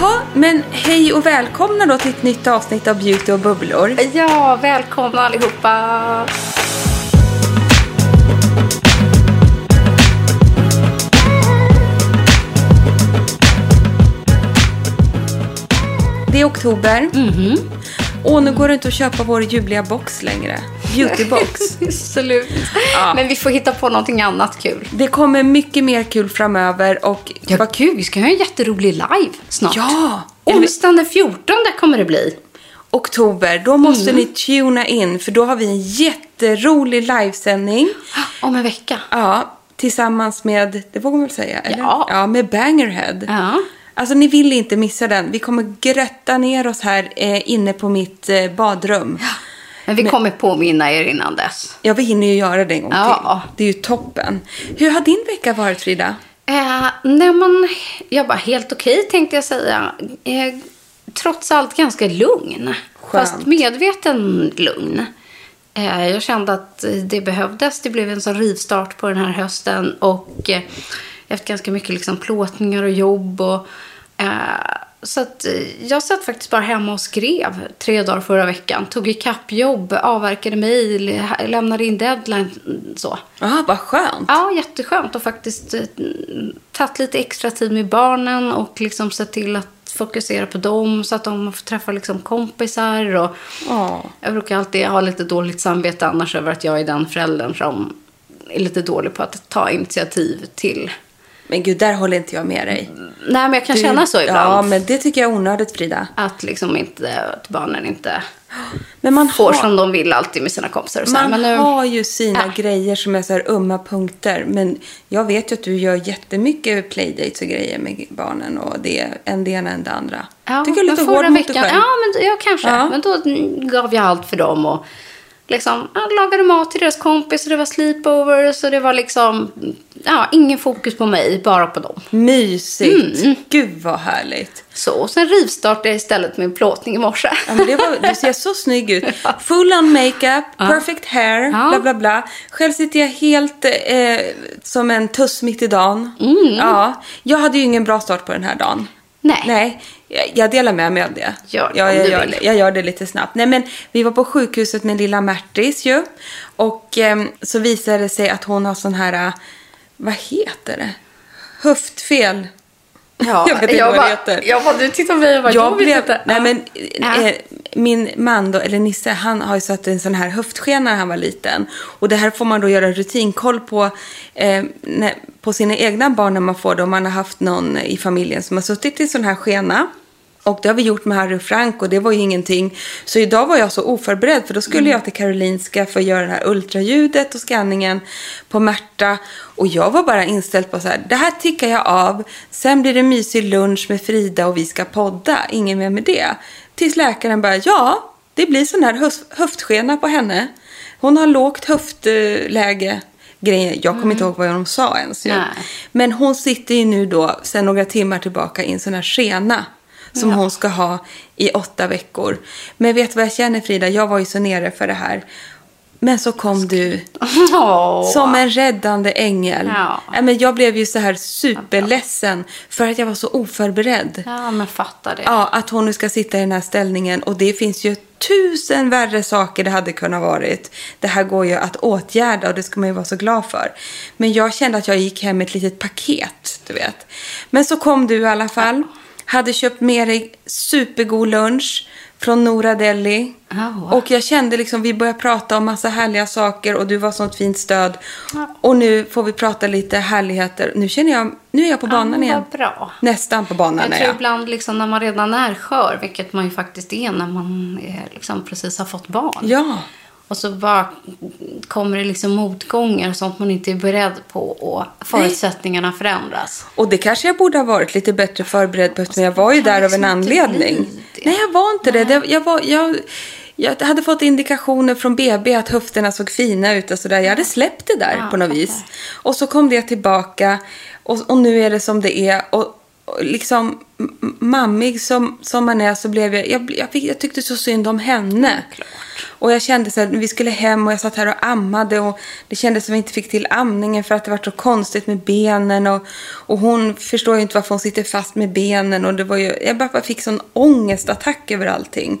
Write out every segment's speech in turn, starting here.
Jaha, men hej och välkomna då till ett nytt avsnitt av Beauty och bubblor. Ja, välkomna allihopa! Det är oktober. Mhm. Och nu går det inte att köpa vår ljuvliga box längre. Beautybox. Absolut. Ja. Men vi får hitta på någonting annat kul. det kommer mycket mer kul framöver och... Ja, vad kul. Vi ska ha en jätterolig live snart. Ja! Onsdagen den 14 kommer det bli. Oktober, då måste Mm. ni tuna in för då har vi en jätterolig livesändning. Om en vecka. Ja, tillsammans med, det vågar man väl säga? Eller? Ja. ja med Bangerhead. Ja. Alltså ni vill inte missa den. Vi kommer grötta ner oss här eh, inne på mitt eh, badrum. Men vi kommer påminna er innan dess. Ja, vi hinner ju göra det en gång Ja. till. Det är ju toppen. Hur har din vecka varit, Frida? Eh, nej, men jag var helt okej tänkte jag säga. Eh, trots allt ganska lugn. Skönt. Fast medveten lugn. Eh, jag kände att det behövdes. Det blev en sån rivstart på den här hösten. Och eh, efter ganska mycket liksom plåtningar och jobb. Och, eh, så att, eh, jag satt faktiskt bara hemma och skrev tre dagar förra veckan. Tog ikapp jobb, avverkade mejl, lämnade in deadline. Så. Ja, vad skönt. Ja, jätteskönt och faktiskt eh, tagit lite extra tid med barnen och liksom sett till att fokusera på dem så att de får träffa liksom kompisar. Och Ja. Jag brukar alltid ha lite dåligt samvete annars över att jag är den föräldern som är lite dålig på att ta initiativ till. Men gud, där håller inte jag med dig. Nej, men jag kan Du- känna så ibland. Ja, men det tycker jag är onödigt, Frida. Att liksom inte, att barnen inte Men man får har, som de vill alltid med sina kompisar. Och så man men nu, har ju sina Ja. grejer som är så här ömma punkter. Men jag vet ju att du gör jättemycket playdates och grejer med barnen. Och det är en det ena än det andra. Ja, tycker jag är lite hård mot dig själv. Ja, men, ja kanske. Ja. Men då gav jag allt för dem. Och liksom, jag lagade mat till deras kompisar, det var sleepovers och det var liksom... Ja, ingen fokus på mig, bara på dem. Mysigt. Mm. Gud vad härligt. Så, och sen rivstartade jag istället med en plåtning i morse. Ja, men det var, du ser så snygg ut. Full on makeup, perfect hair, Ja. bla bla bla. Själv sitter jag helt eh, som en tuss mitt i dagen. Mm. Ja, jag hade ju ingen bra start på den här dagen. Nej. Nej, jag, delar med mig av det. Gör det ja, jag, gör det. jag gör det lite snabbt. Nej, men vi var på sjukhuset med lilla Märtis ju. Och ehm, så visade det sig att hon har sån här, eh, vad heter det? Höftfel. Ja, Jag vet inte jag vad det bara, heter. Jag bara, du tittar på mig och bara, Jag vet blev, inte. nej men, Ja. eh, min man då, eller Nisse, han har ju satt en sån här höftskena när han var liten. Och det här får man då göra rutinkoll på, eh, när, på sina egna barn när man får det. Om man har haft någon i familjen som har suttit i sån här skena. Och det har vi gjort med Harry och Frank och det var ju ingenting. Så idag var jag så oförberedd för då skulle Mm. jag till Karolinska för att göra det här ultraljudet och scanningen på Märta. Och jag var bara inställd på så här, det här tickar jag av. Sen blir det mysig lunch med Frida och vi ska podda. Ingen mer med det. Tills läkaren bara, ja, det blir sån här höf- höftskena på henne. Hon har lågt höftläge. grejen. Jag kommer inte ihåg vad de sa ens. Men hon sitter ju nu då, sen några timmar tillbaka, i en sån här skena. Som hon ska ha i åtta veckor. Men vet du vad jag känner Frida? Jag var ju så nere för det här. Men så kom du som en räddande ängel. Ja. Men jag blev ju så här superledsen för att jag var så oförberedd. Ja, men fattar det. Ja, att hon nu ska sitta i den här ställningen. Och det finns ju tusen värre saker det hade kunnat varit. Det här går ju att åtgärda och det ska man ju vara så glad för. Men jag kände att jag gick hem med ett litet paket, du vet. Men så kom du i alla fall. Hade köpt med dig supergod lunch från Nora Deli. Ja. Och jag kände liksom, vi började prata om massa härliga saker och du var sånt fint stöd. Och nu får vi prata lite härligheter. Nu känner jag, nu är jag på banan igen. bra. Nästan på banan Jag är tror jag. ibland liksom när man redan är skör, vilket man ju faktiskt är när man är, liksom precis har fått barn. Ja. Och så bara kommer det liksom motgångar och sånt man inte är beredd på och förutsättningarna förändras. Och det kanske jag borde ha varit lite bättre förberedd på eftersom jag var ju kan där av en anledning. Nej, jag var inte det. det. Jag, var, jag, jag hade fått indikationer från BB att höfterna såg fina ut och sådär. Jag hade släppt det där Ja, på något fattar. vis. Och så kom det tillbaka och, och nu är det som det är. Och liksom mammig som, som man är så blev jag, jag, jag, fick, jag tyckte så synd om henne. Och jag kände så här, vi skulle hem och jag satt här och ammade och det kändes som vi inte fick till amningen för att det var så konstigt med benen och, och hon förstår ju inte varför hon sitter fast med benen och det var ju, jag bara fick sån ångestattack över allting.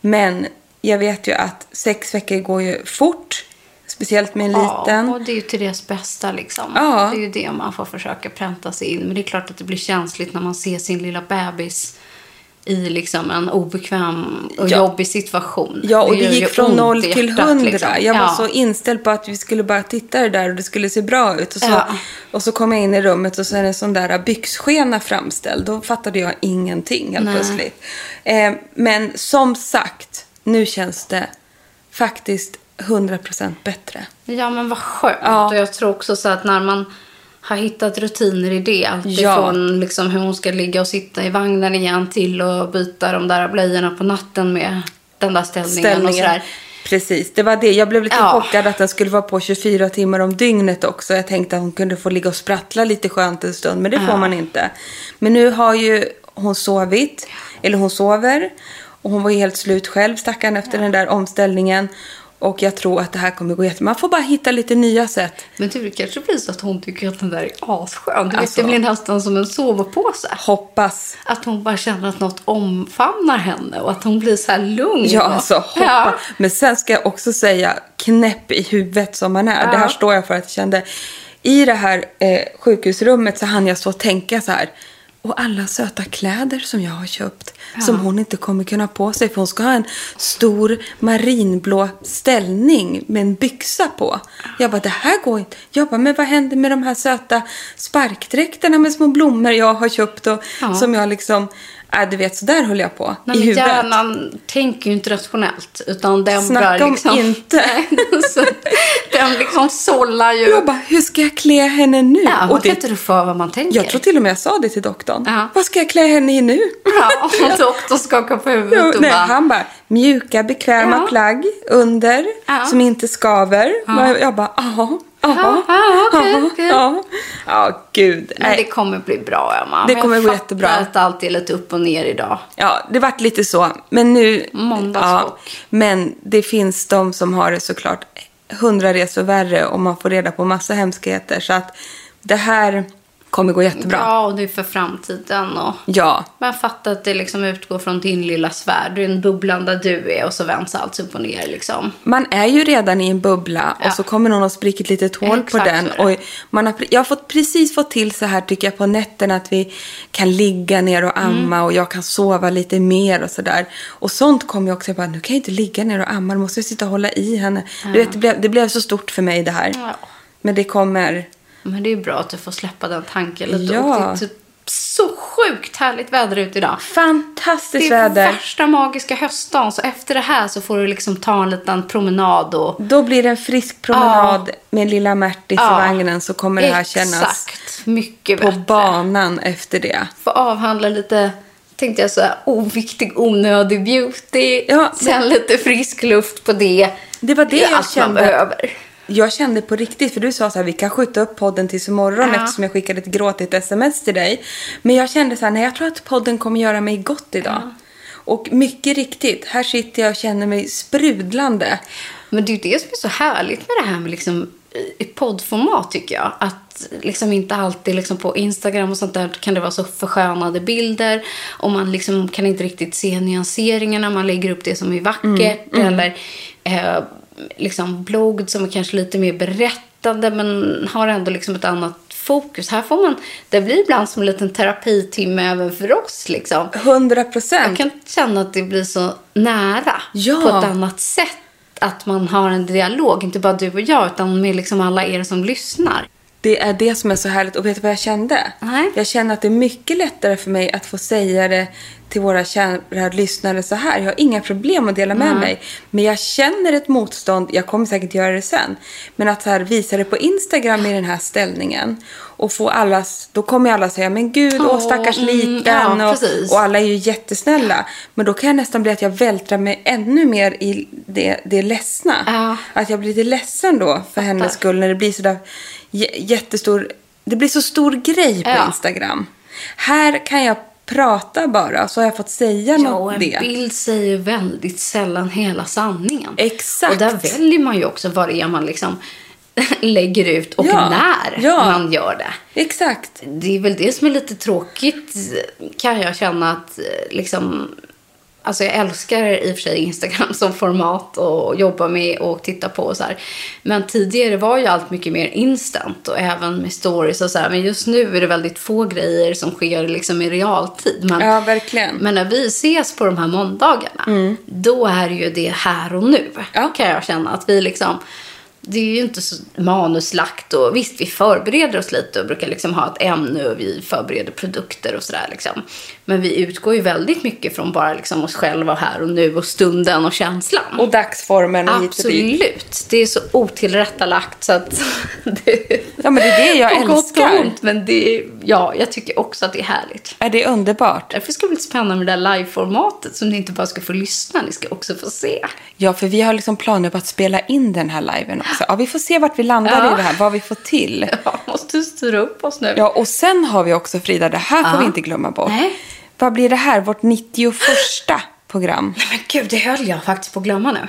Men jag vet ju att sex veckor går ju fort, speciellt med en liten. Ja, och det är ju till deras bästa liksom. Ja. Det är ju det man får försöka pränta sig in. Men det är klart att det blir känsligt när man ser sin lilla bebis i liksom en obekväm och Ja. jobbig situation. Ja, och det, ju gick från noll till hundra. liksom. Jag var Ja. så inställd på att vi skulle bara titta det där och det skulle se bra ut. Och så, Ja. och så kom jag in i rummet och så är det en sån där byxskena framställd. Då fattade jag ingenting helt Nej. plötsligt. Eh, men som sagt, nu känns det faktiskt 100% bättre. Ja, men vad skönt. Ja. Och jag tror också så att när man har hittat rutiner i det. Ja. Alltifrån liksom hur hon ska ligga och sitta i vagnen igen till att byta de där blöjorna på natten med den där ställningen, och sådär. Precis, det var det. Jag blev lite Ja. chockad att den skulle vara på 24 timmar om dygnet också. Jag tänkte att hon kunde få ligga och sprattla lite skönt en stund, men det får man inte. Men nu har ju hon sovit, eller hon sover. Och hon var ju helt slut själv, stackarn, efter den där omställningen. Och jag tror att det här kommer gå jättebra. Man får bara hitta lite nya sätt. Men du, det kanske blir så att hon tycker att den där är asskön. Du Alltså. vet, det blir nästan som en sovpåse. Hoppas. Att hon bara känner att något omfamnar henne och att hon blir så här lugn. Ja, alltså hoppa. Ja. Men sen ska jag också säga knäpp i huvudet som man är. Det här står jag för att jag kände. I det här eh, sjukhusrummet så hann jag så tänka så här. Och alla söta kläder som jag har köpt. Som hon inte kommer kunna ha på sig. För hon ska ha en stor marinblå ställning med en byxa på. Jag bara, det här går inte. Jag bara, men vad händer med de här söta sparkdräkterna med små blommor jag har köpt. Och Ja. som jag liksom, äh, du vet, så där höll jag på. Nej, I huvudet. hjärnan tänker ju inte rationellt. Utan den Snacka bara om liksom... inte. så, den liksom sållar ju. Jag bara, hur ska jag klä henne nu? ja, och det, inte rå för vad man tänker. jag tror till och med jag sa det till doktorn. Ja. Vad ska jag klä henne i nu? Ja, och doktorn skakar på huvudet Ja, och nej, bara... han bara, mjuka bekväma Ja. plagg under Ja. som inte skaver. Jag, bara, aha, aha, Ja, ja, okej, aha, ja. Ja, gud. Men det kommer bli bra, Emma. Det kommer jag fattar jättebra. att allt är lite upp och ner idag. Ja, det vart lite så. Men nu... Måndagschock. men det finns de som har det såklart hundra resor värre och man får reda på massa hemskheter. Så att det här kommer gå jättebra. Ja, och det är för framtiden. Och... Ja, Men fatta att det liksom utgår från din lilla sfär. Du är en bubblan där du är och så vänds allt upp och ner liksom. Man är ju redan i en bubbla Ja. och så kommer någon och spricker ett litet hål på Exakt den. är det. Och man har, jag har fått, precis fått till så här tycker jag på nätterna att vi kan ligga ner och amma Mm. och jag kan sova lite mer och sådär. Och sånt kom jag också, jag bara, nu kan jag inte ligga ner och amma, nu måste jag sitta och hålla i henne. Du vet, det blev, det blev så stort för mig det här. Ja. Men det kommer, Men det är bra att du får släppa den tanken lite. Ja. Och det är typ så sjukt härligt väder ute idag. fantastiskt Det är väder. värsta magiska höstdagen. Så efter det här så får du liksom ta en liten promenad och... Då blir det en frisk promenad med lilla Märtis Ja. i vagnen så kommer det här kännas Exakt. Mycket på bättre. banan efter det. Få avhandla lite, tänkte jag så här, oviktig, onödig beauty. Ja, Sen lite frisk luft på det. Det var det är jag allt man kände. behöver. Jag kände på riktigt, för du sa så här, vi kan skjuta upp podden tills imorgon Ja. eftersom jag skickade ett gråtigt sms till dig. Men jag kände så här, nej jag tror att podden kommer göra mig gott idag. Och mycket riktigt, här sitter jag och känner mig sprudlande. Men det är ju det som är så härligt med det här med liksom, i poddformat tycker jag. Att liksom inte alltid liksom på Instagram och sånt där kan det vara så förskönade bilder. Och man liksom kan inte riktigt se nyanseringarna. Man lägger upp det som är vackert. Eller eh, liksom blogg som är kanske lite mer berättande men har ändå liksom ett annat fokus. Här får man, det blir ibland som en liten terapitimme även för oss. Liksom. 100% Jag procent. kan känna att det blir så nära Ja. på ett annat sätt. Att man har en dialog, inte bara du och jag, utan med liksom alla er som lyssnar. Det är det som är så härligt. Och vet du vad jag kände? Nej. Jag känner att det är mycket lättare för mig att få säga det till våra kära lyssnare så här. Jag har inga problem att dela med mig. Men jag känner ett motstånd. Jag kommer säkert göra det sen. Men att så här, visa det på Instagram i den här ställningen. Och få allas, då kommer alla säga, men gud, åh Åh, stackars mm, liten. ja, och, och alla är ju jättesnälla. Men då kan jag nästan bli att jag vältrar mig ännu mer i det, det ledsna. Ja. Att jag blir lite ledsen då för hennes skull när det blir sådär jättestor... Det blir så stor grej på Ja. Instagram. Här kan jag prata bara så har jag fått säga Ja, något en det. bild säger väldigt sällan hela sanningen. Exakt. Och där väljer man ju också vad det är man liksom lägger ut och Ja, när ja. man gör det. Exakt. Det är väl det som är lite tråkigt kan jag känna att eh, liksom Alltså jag älskar i och för sig Instagram som format och jobba med och titta på och så här. Men tidigare var ju allt mycket mer instant och även med stories och så här. Men just nu är det väldigt få grejer som sker liksom i realtid. Men, Ja, verkligen. men när vi ses på de här måndagarna, då är ju det här och nu. Ja. Kan jag känna att vi liksom det är ju inte så manuslagt och visst vi förbereder oss lite och brukar liksom ha ett ämne och vi förbereder produkter och sådär liksom. Men vi utgår ju väldigt mycket från bara liksom oss själva här och nu och stunden och känslan. Och dagsformen och och. Absolut. Det är så otillrättalagt så att det Ja, men det är det jag på gott och älskar. ont. Men det är, ja, jag tycker också att det är härligt. Är det underbart? Därför ska det bli spännande med det där liveformatet som ni inte bara ska få lyssna, ni ska också få se. Ja, för vi har liksom planer på att spela in den här liven också. Ja, vi får se vart vi landar Ja. i det här, vad vi får till. Ja, måste styra upp oss nu. Ja, och sen har vi också, Frida, det här får Ja. vi inte glömma bort. Nej. Vad blir det här? Vårt 91 program. Men gud, det höll jag faktiskt på att glömma nu.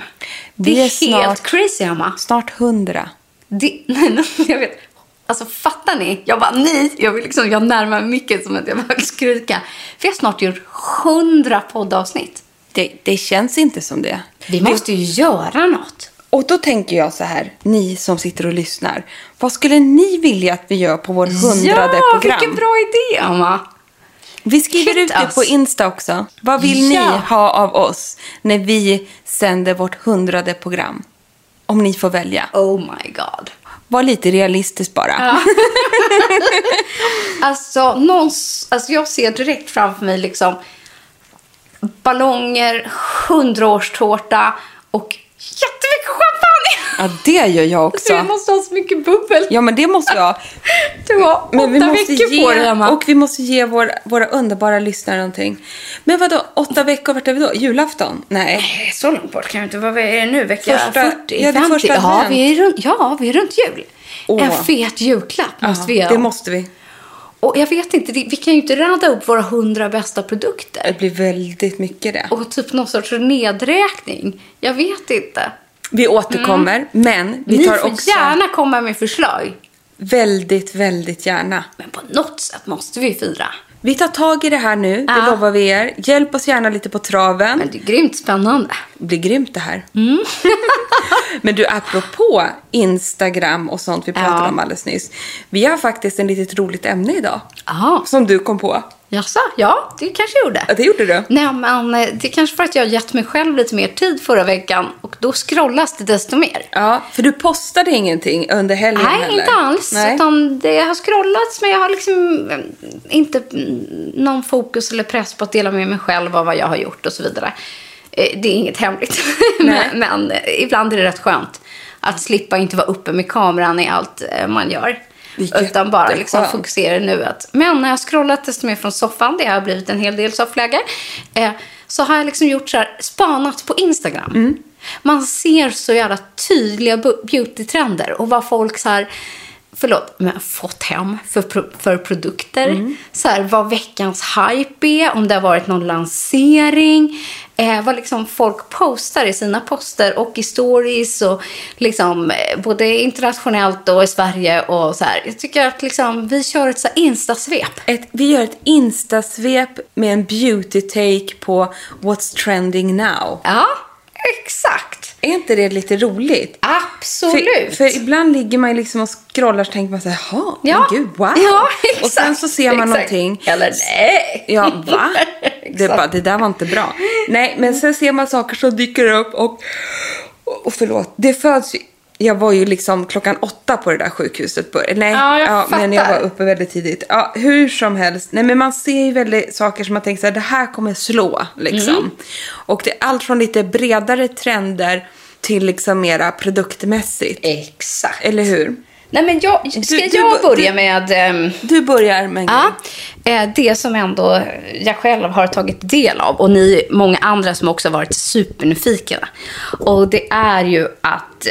Det Det är är, snart- helt crazy, Emma. Snart 100. Det, nej, nej, jag vet. Alltså fattar ni? Jag bara nej. Jag, vill liksom, jag närmar mig mycket som att jag bara skrika. För jag har snart gjort hundra poddavsnitt. Det, det känns inte som det. Vi måste ju göra något. Och då tänker jag så här, ni som sitter och lyssnar. Vad skulle ni vilja att vi gör på vår hundrade ja, program? vilken bra idé, Emma. Vi skriver Hit ut det us. på Insta också. Vad vill ni Ja. ha av oss när vi sänder vårt hundrade program? Om ni får välja. Oh my god. Var lite realistisk bara. Alltså, någons, alltså jag ser direkt framför mig liksom ballonger, hundraårstårta och jättemycket champagne. Ja, det gör jag också. måste ha så mycket bubbel. Ja, men det måste jag. Du har Men vi åtta måste veckor ge, på dig, Emma. Och vi måste ge vår, våra underbara lyssnare någonting. Men vad då? åtta veckor, vart är vi då? Julafton? Nej. Nej, så långt bort kan vi inte. Vad är det nu? Vecka Första- 40? ja, det är 50? första ja, vi är runt, ja, vi är runt jul. Åh. En fet julklapp måste Ja, vi göra. Det måste vi. Och jag vet inte, vi kan ju inte rada upp våra hundra bästa produkter. Det blir väldigt mycket det. Och typ någon sorts nedräkning. Jag vet inte. Vi återkommer, men vi Ni tar får också gärna komma med förslag. väldigt, väldigt gärna. Men på något sätt måste vi fira. Vi tar tag i det här nu, det Ja. lovar vi er. Hjälp oss gärna lite på traven. Men det är grymt spännande. Det blir grymt det här. Mm. Men du, apropå Instagram och sånt vi pratade Ja. om alldeles nyss. Vi har faktiskt en litet roligt ämne idag. Jaha, Som du kom på. Jaså? Ja, det kanske jag gjorde. Ja, det gjorde du. Nej, men eh, det är kanske för att jag gett mig själv lite mer tid förra veckan och då scrollas det desto mer. Ja, för du postade ingenting under helgen Nej, heller. inte alls. Nej. Utan det har scrollats, men jag har liksom eh, inte mm, någon fokus eller press på att dela med mig själv av vad jag har gjort och så vidare. Eh, Det är inget hemligt. Men, men ibland är det rätt skönt att slippa inte vara uppe med kameran i allt man gör. Utan bara liksom fokusera i nuet. Men när jag scrollat desto mer från soffan, det har blivit en hel del soffläge, eh, så har jag liksom gjort så här, spanat på Instagram. Mm. Man ser så jävla tydliga beautytrender och vad folk så här, förlåt, men fått hem för, för produkter. Så här, vad veckans hype är, om det har varit någon lansering. Eh, vad liksom folk postar i sina poster och i stories och liksom eh, både internationellt och i Sverige och så här. Jag tycker att liksom vi kör ett så instasvep. Ett, vi gör ett instasvep med en beauty take på What's trending now. Ja, exakt. Är inte det lite roligt? Absolut. För, för ibland ligger man liksom och scrollar så tänker man så här, Ja. men gud, wow. Ja, exakt. och sen så ser man Exakt. någonting. Eller nej. Ja, va? det, bara, det där var inte bra. Nej, men sen ser man saker som dyker upp och, och förlåt, det föds ju jag var ju liksom klockan åtta på det där sjukhuset. På, nej, Ja, jag men jag var uppe väldigt tidigt. Ja, hur som helst. Nej, men man ser ju väldigt saker som man tänker så här, det här kommer slå. Liksom. Mm. Och det är allt från lite bredare trender till liksom mera produktmässigt. Exakt. Eller hur? Nej, men jag, ska Du- jag börja du- med ehm, Du börjar med ja, eh, det som ändå jag själv har tagit del av och ni många andra som också varit supernyfikna. Och det är ju att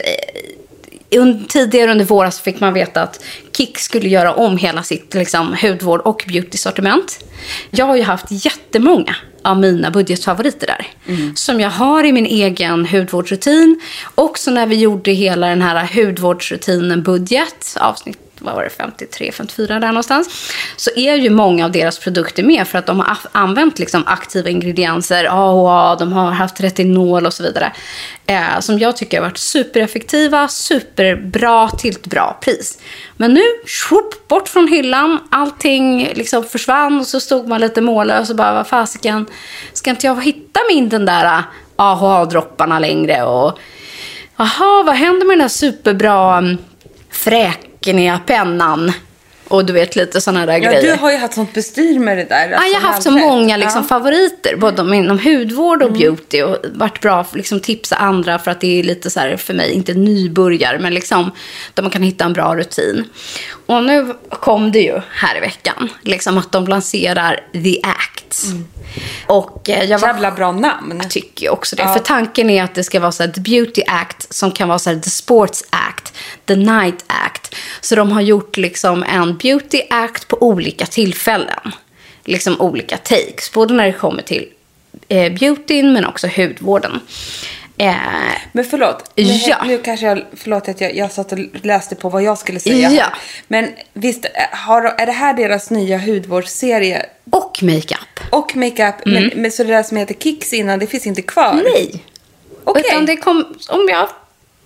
eh, tidigare under våren så fick man veta att Kik skulle göra om hela sitt liksom, hudvård och beauty-sortiment. Jag har ju haft jättemånga av mina budgetfavoriter där. Som jag har i min egen hudvårdsrutin. Också när vi gjorde hela den här hudvårdsrutinen budget, avsnitt vad var det, 53, 54 där någonstans. Så är ju många av deras produkter med för att de har använt liksom aktiva ingredienser. AHA, de har haft retinol och så vidare. Eh, som jag tycker har varit supereffektiva, superbra till ett bra pris. Men nu, swoop, bort från hyllan. Allting liksom försvann och så stod man lite mållös och bara, vad fasiken, ska inte jag hitta min den där eh, AHA-dropparna längre? Och Jaha, vad händer med den här superbra mm, fräk fräkniga pennan? Och du vet lite sådana där Ja, grejer. du har ju haft sånt bestyr med det där. Ja, alltså, jag har haft så många liksom, Ja. favoriter, både inom hudvård och beauty. Och varit bra att liksom, tipsa andra för att det är lite så här, för mig, inte nybörjare, men liksom, där man kan hitta en bra rutin. Och nu kom det ju här i veckan, liksom att de lanserar The Act. Och eh, jag var Jävla bra namn. jag tycker också det. För tanken är att det ska vara så här, The Beauty Act som kan vara så här, The Sports Act, The Night Act. Så de har gjort liksom en Beauty Act på olika tillfällen. Liksom olika takes. Både när det kommer till eh, beautyn men också hudvården. Eh, Men förlåt, nu, Ja. nu kanske jag, förlåt att jag, jag satt och läste på vad jag skulle säga. Ja. Men visst, har, är det här deras nya hudvårdsserie? och makeup. Och makeup, men, men så det där som heter Kicks innan, det finns inte kvar? Mm. Nej. Okej. Utan det kom, om jag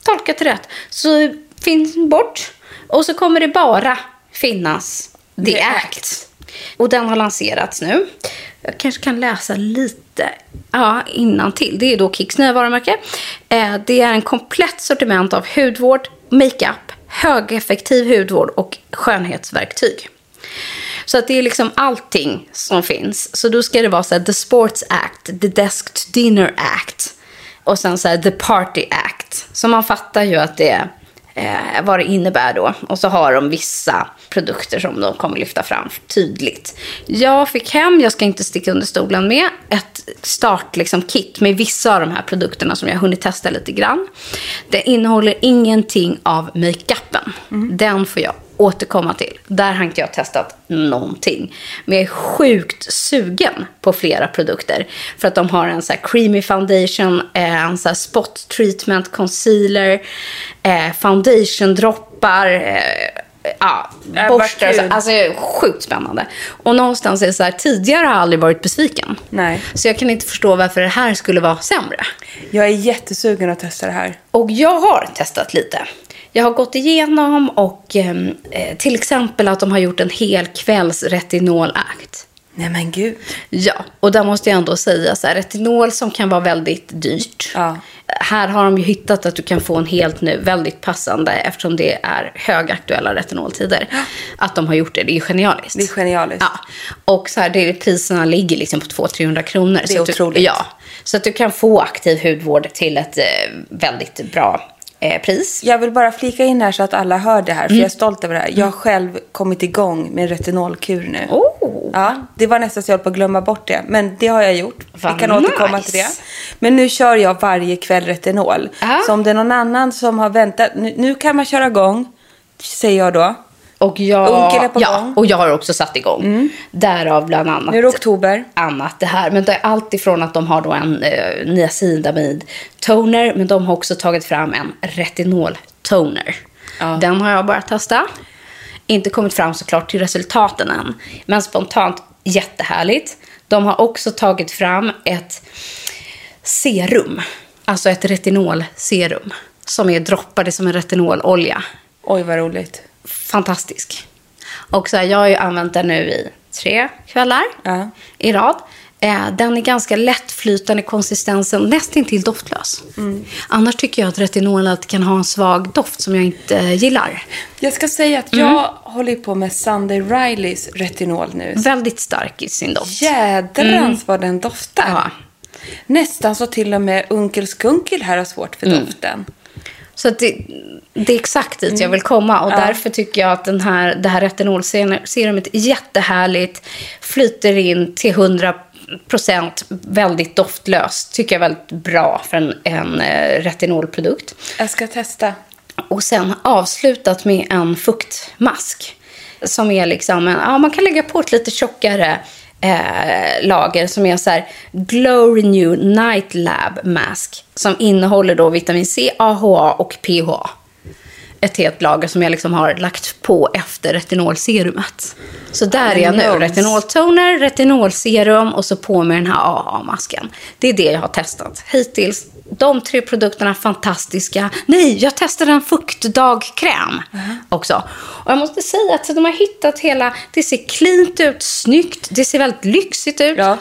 tolkat rätt, så finns bort. Och så kommer det bara finnas The, The Act. Och den har lanserats nu. Jag kanske kan läsa lite ja, till. Det är då Kicks nya varumärke. Eh, det är en komplett sortiment av hudvård, makeup, högeffektiv hudvård och skönhetsverktyg. Så att det är liksom allting som finns. Så då ska det vara så här, The Sports Act, The Desk to Dinner Act och sen så här, The Party Act. Så man fattar ju att det eh, vad det innebär då. Och så har de vissa produkter som de kommer lyfta fram tydligt. Jag fick hem, jag ska inte sticka under stolen med, ett start liksom, kit med vissa av de här produkterna som jag har hunnit testa lite grann. Det innehåller ingenting av makeupen. Den får jag återkomma till. Där har inte jag testat någonting. Men jag är sjukt sugen på flera produkter. För att de har en så här creamy foundation, eh, en så spot treatment concealer, eh, foundation droppar, eh, ja, Äh, borstar. Alltså, alltså sjukt spännande. Och någonstans är det så här, tidigare har jag aldrig varit besviken. Nej. Så jag kan inte förstå varför det här skulle vara sämre. Jag är jättesugen att testa det här. Och jag har testat lite. Jag har gått igenom och ehm, eh, till exempel att de har gjort en hel kvälls retinol-akt. Nej men gud. Ja, och där måste jag ändå säga så här, retinol som kan vara väldigt dyrt. Ja. Här har de ju hittat att du kan få en helt nu väldigt passande eftersom det är högaktuella retinoltider. Att de har gjort det, det är ju genialiskt. Det är genialiskt. Ja, och så här, det, priserna ligger liksom på 200-300 kronor. Det är så otroligt. Du, ja, så att du kan få aktiv hudvård till ett eh, väldigt bra eh, pris. Jag vill bara flika in här så att alla hör det här, för Mm. jag är stolt över det här. Jag har själv kommit igång med retinolkur nu. Oh, Ja, det var nästan så jag höll på att glömma bort det. Men det har jag gjort. Vad Vi kan återkomma nice. till det. Men nu kör jag varje kväll retinol. Ja. Så om det är någon annan som har väntat. Nu, nu kan man köra igång, säger jag då. Och jag, Unkel är på ja, gång. och jag har också satt igång. Därav bland annat Nu är det oktober. annat det här. Men det är allt ifrån att de har då en eh, niacinamid toner, men de har också tagit fram en retinol toner. Den har jag bara testat. Inte kommit fram såklart till resultaten än, men spontant jättehärligt. De har också tagit fram ett serum, alltså ett retinolserum, som är droppade som en retinololja Oj, vad roligt. Fantastisk. Och så här, jag har ju använt den nu i tre kvällar Ja. i rad. Eh, den är ganska lättflytande i konsistensen, nästintill doftlös. Mm. Annars tycker jag att retinol alltid kan ha en svag doft som jag inte eh, gillar. Jag ska säga att jag håller på med Sunday Rileys retinol nu. Väldigt stark i sin doft. Jädrans vad den doftar. Ja. Nästan så till och med Unkel Skunkel här har svårt för doften. Så det, det är exakt dit jag vill komma och därför tycker jag att den här, det här retinolserumet är jättehärligt. Flyter in till 100% väldigt doftlöst. Tycker jag är väldigt bra för en, en eh, retinolprodukt. Jag ska testa. Och sen avslutat med en fuktmask. Som är liksom, en, ja man kan lägga på ett lite tjockare eh, lager som är så här Glow Renew Night Lab Mask. Som innehåller då vitamin C, AHA och PHA. Ett helt lager som jag liksom har lagt på efter retinolserumet. Så där är jag nu. Retinoltoner, retinolserum och så på med den här AHA-masken. Det är det jag har testat hittills. De tre produkterna fantastiska. Nej, jag testade en fuktdagkräm också. Och jag måste säga att de har hittat hela... Det ser cleant ut, snyggt, det ser väldigt lyxigt ut. Ja.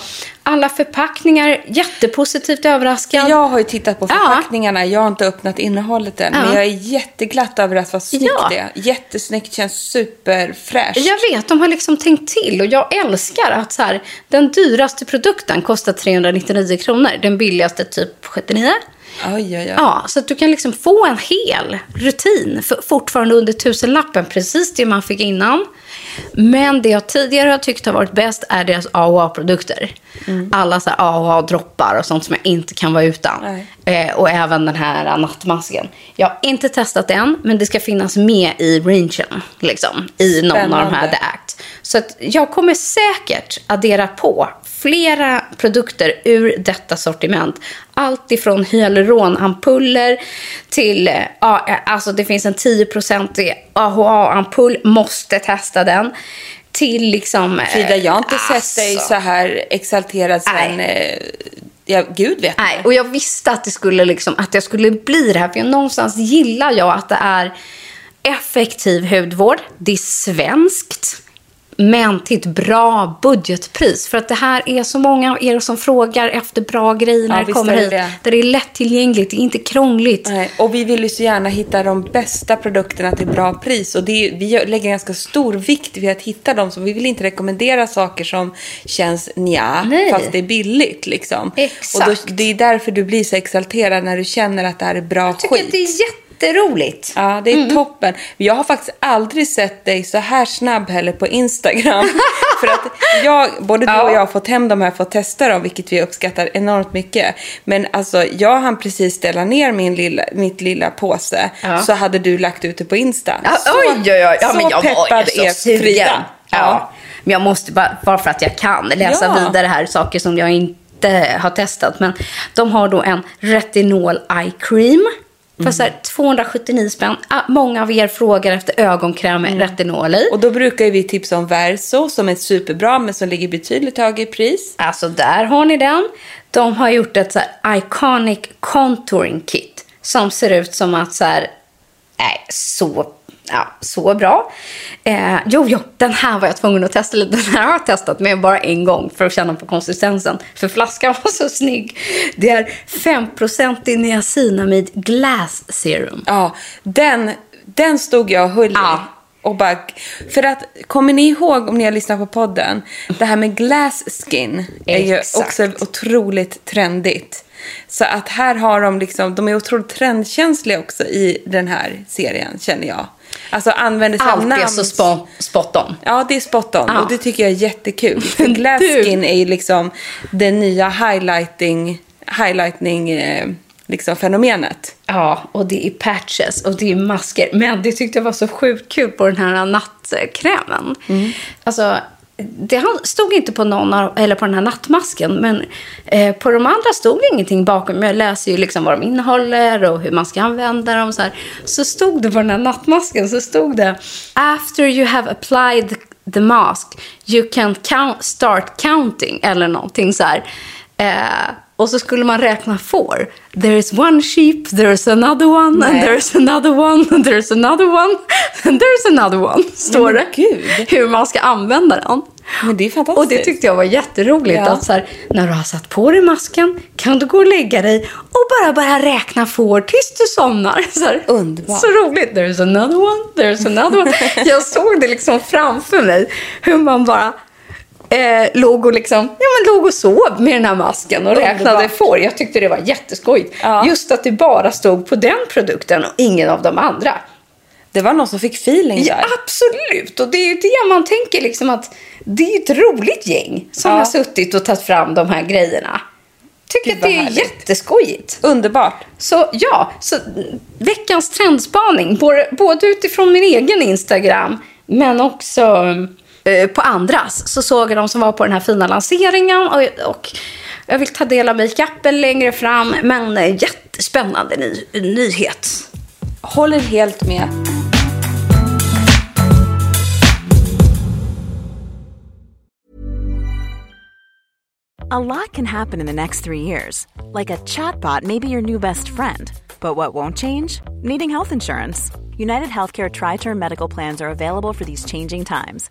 Alla förpackningar, jättepositivt överraskad. Jag har ju tittat på förpackningarna. Jag har inte öppnat innehållet än. Men jag är jätteglatt över att vad snyggt Ja. det är. Jättesnyggt, känns superfräscht. Jag vet, de har liksom tänkt till och jag älskar att så här, den dyraste produkten kostar 399 kronor. Den billigaste typ 79. Oj, oj, oj. Ja, så att du kan liksom få en hel rutin fortfarande under tusenlappen. Precis det man fick innan. Men det jag tidigare har tyckt har varit bäst är deras AHA-produkter. Alla så här AHA-droppar och sånt som jag inte kan vara utan. Eh, och även den här nattmasken. Jag har inte testat än, men det ska finnas med i rangen. Liksom, I någon av de här Spännande. The Act. Så jag kommer säkert addera på flera produkter ur detta sortiment. Allt ifrån hyaluronampuller till, eh, ja, eh, alltså det finns en 10% AHA-ampull, måste testa den. Till liksom... eh, Frida, jag har inte sett dig alltså. så här exalterad sen... Ja, Gud vet Nej, och jag visste att, det skulle liksom, att jag skulle bli det här. För jag, någonstans gillar jag att det är effektiv hudvård. Det är svenskt. Men till ett bra budgetpris. För att det här är så många av er som frågar efter bra grejer när Ja, det kommer hit. det. Där det är lättillgängligt, det är inte krångligt. Nej, och vi vill ju så gärna hitta de bästa produkterna till bra pris. Och är, vi lägger ganska stor vikt vid att hitta dem. Så vi vill inte rekommendera saker som känns nja, Nej. fast det är billigt. Liksom. Exakt. Och då, det är därför du blir så exalterad när du känner att det här är bra Jag tycker skit. att det är jätteroligt. Ja, det är toppen. Jag har faktiskt aldrig sett dig så här snabb heller på Instagram. För att jag, både du och jag har fått hem de här för att testa dem, vilket vi uppskattar enormt mycket. Men alltså, jag hann precis ställa ner min lilla, mitt lilla påse, Ja. så hade du lagt ut det på Insta. Ja, så, oj, oj, oj. Ja, men jag var peppad ju är så. Frida. Ja. Men jag måste bara, bara för att jag kan läsa Ja. vidare här saker som jag inte har testat. Men de har då en retinol eye cream. För så här 279 spänn. Ah, Många av er frågar efter ögonkräm med retinol i. Och då brukar vi tipsa om Verso, som är superbra, men som ligger betydligt högre i pris. Alltså där har ni den. De har gjort ett så här iconic contouring kit. Som ser ut som att så här, nej, så, ja, så bra. Eh, jo, jo, den här var jag tvungen att testa lite. Den här har jag testat med bara en gång för att känna på konsistensen. För flaskan var så snygg. Det är 5% niacinamid glass serum. Ja, den, den stod jag och höll. Ja. Och bara, för att, kommer ni ihåg om ni har lyssnat på podden? Det här med glass skin är ju Exakt. också otroligt trendigt. Så att här har de liksom, de är otroligt trendkänsliga också i den här serien känner jag. Alltså använder sig av Allt namn. är så spot, spot on. Ja, det är spot on. Ja. Och det tycker jag är jättekul. För glass Du- skin är ju liksom det nya highlighting, highlighting eh, liksom fenomenet. Ja, och det är patches och det är masker. Men det tyckte jag var så sjukt kul på den här nattkrämen. Alltså, det stod inte på någon av, eller på den här nattmasken, men eh, på de andra stod det ingenting bakom. Jag läser ju liksom vad de innehåller och hur man ska använda dem. Så, här. så stod det på den här nattmasken, så stod det After you have applied the mask, you can count, start counting, eller någonting så här. Eh, och så skulle man räkna får. There is one sheep, there is another one, and Nej. there is another one, and there is another one, and there is another one. Står det. gud. Hur man ska använda den. Men det är fantastiskt. Och det tyckte jag var jätteroligt. Ja. Att så här, när du har satt på dig masken kan du gå och lägga dig och bara börja räkna får tills du somnar. Så här, Underbart. Så roligt. There's another one, there's another one. jag såg det liksom framför mig. Hur man bara eh, låg, och liksom, ja, men låg och sov med den här masken och räknade får. Jag tyckte det var jätteskojigt. Ja. Just att det bara stod på den produkten och ingen av de andra. Det var någon som fick feeling Ja, där. absolut. Och det är ju det man tänker liksom att det är ett roligt gäng som Ja. har suttit och tagit fram de här grejerna. Tycker Gud, att det är härligt. jätteskojigt. Underbart. Så ja, så veckans trendspaning, både, både utifrån min egen Instagram men också på andras, så såg jag de som var på den här fina lanseringen och, och jag vill ta del av makeupen längre fram, men eh, jättespännande ny, nyhet. Håller helt med. A lot can happen in the next three years. Like a chatbot may be your new best friend. But what won't change? Needing health insurance. United Healthcare Tri Term Medical Plans are available for these changing times.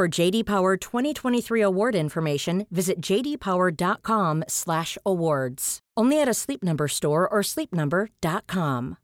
For JD Power 2023 award information, visit jdpower.com/awards. Only at a Sleep Number store or sleepnumber.com.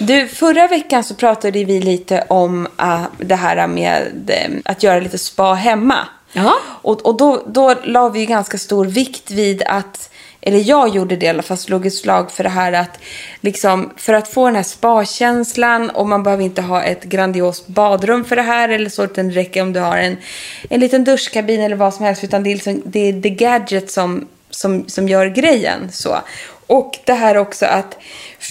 Du, förra veckan så pratade vi lite om uh, det här med eh, att göra lite spa hemma. Ja. Och, och då, då la vi ganska stor vikt vid att, eller jag gjorde det i alla fall, slog ett slag för det här att liksom, för att få den här spakänslan och man behöver inte ha ett grandiost badrum för det här eller så, utan det räcker om du har en, en liten duschkabin eller vad som helst, utan det är, liksom, det, är the gadget som, som, som gör grejen. Så. Och det här också att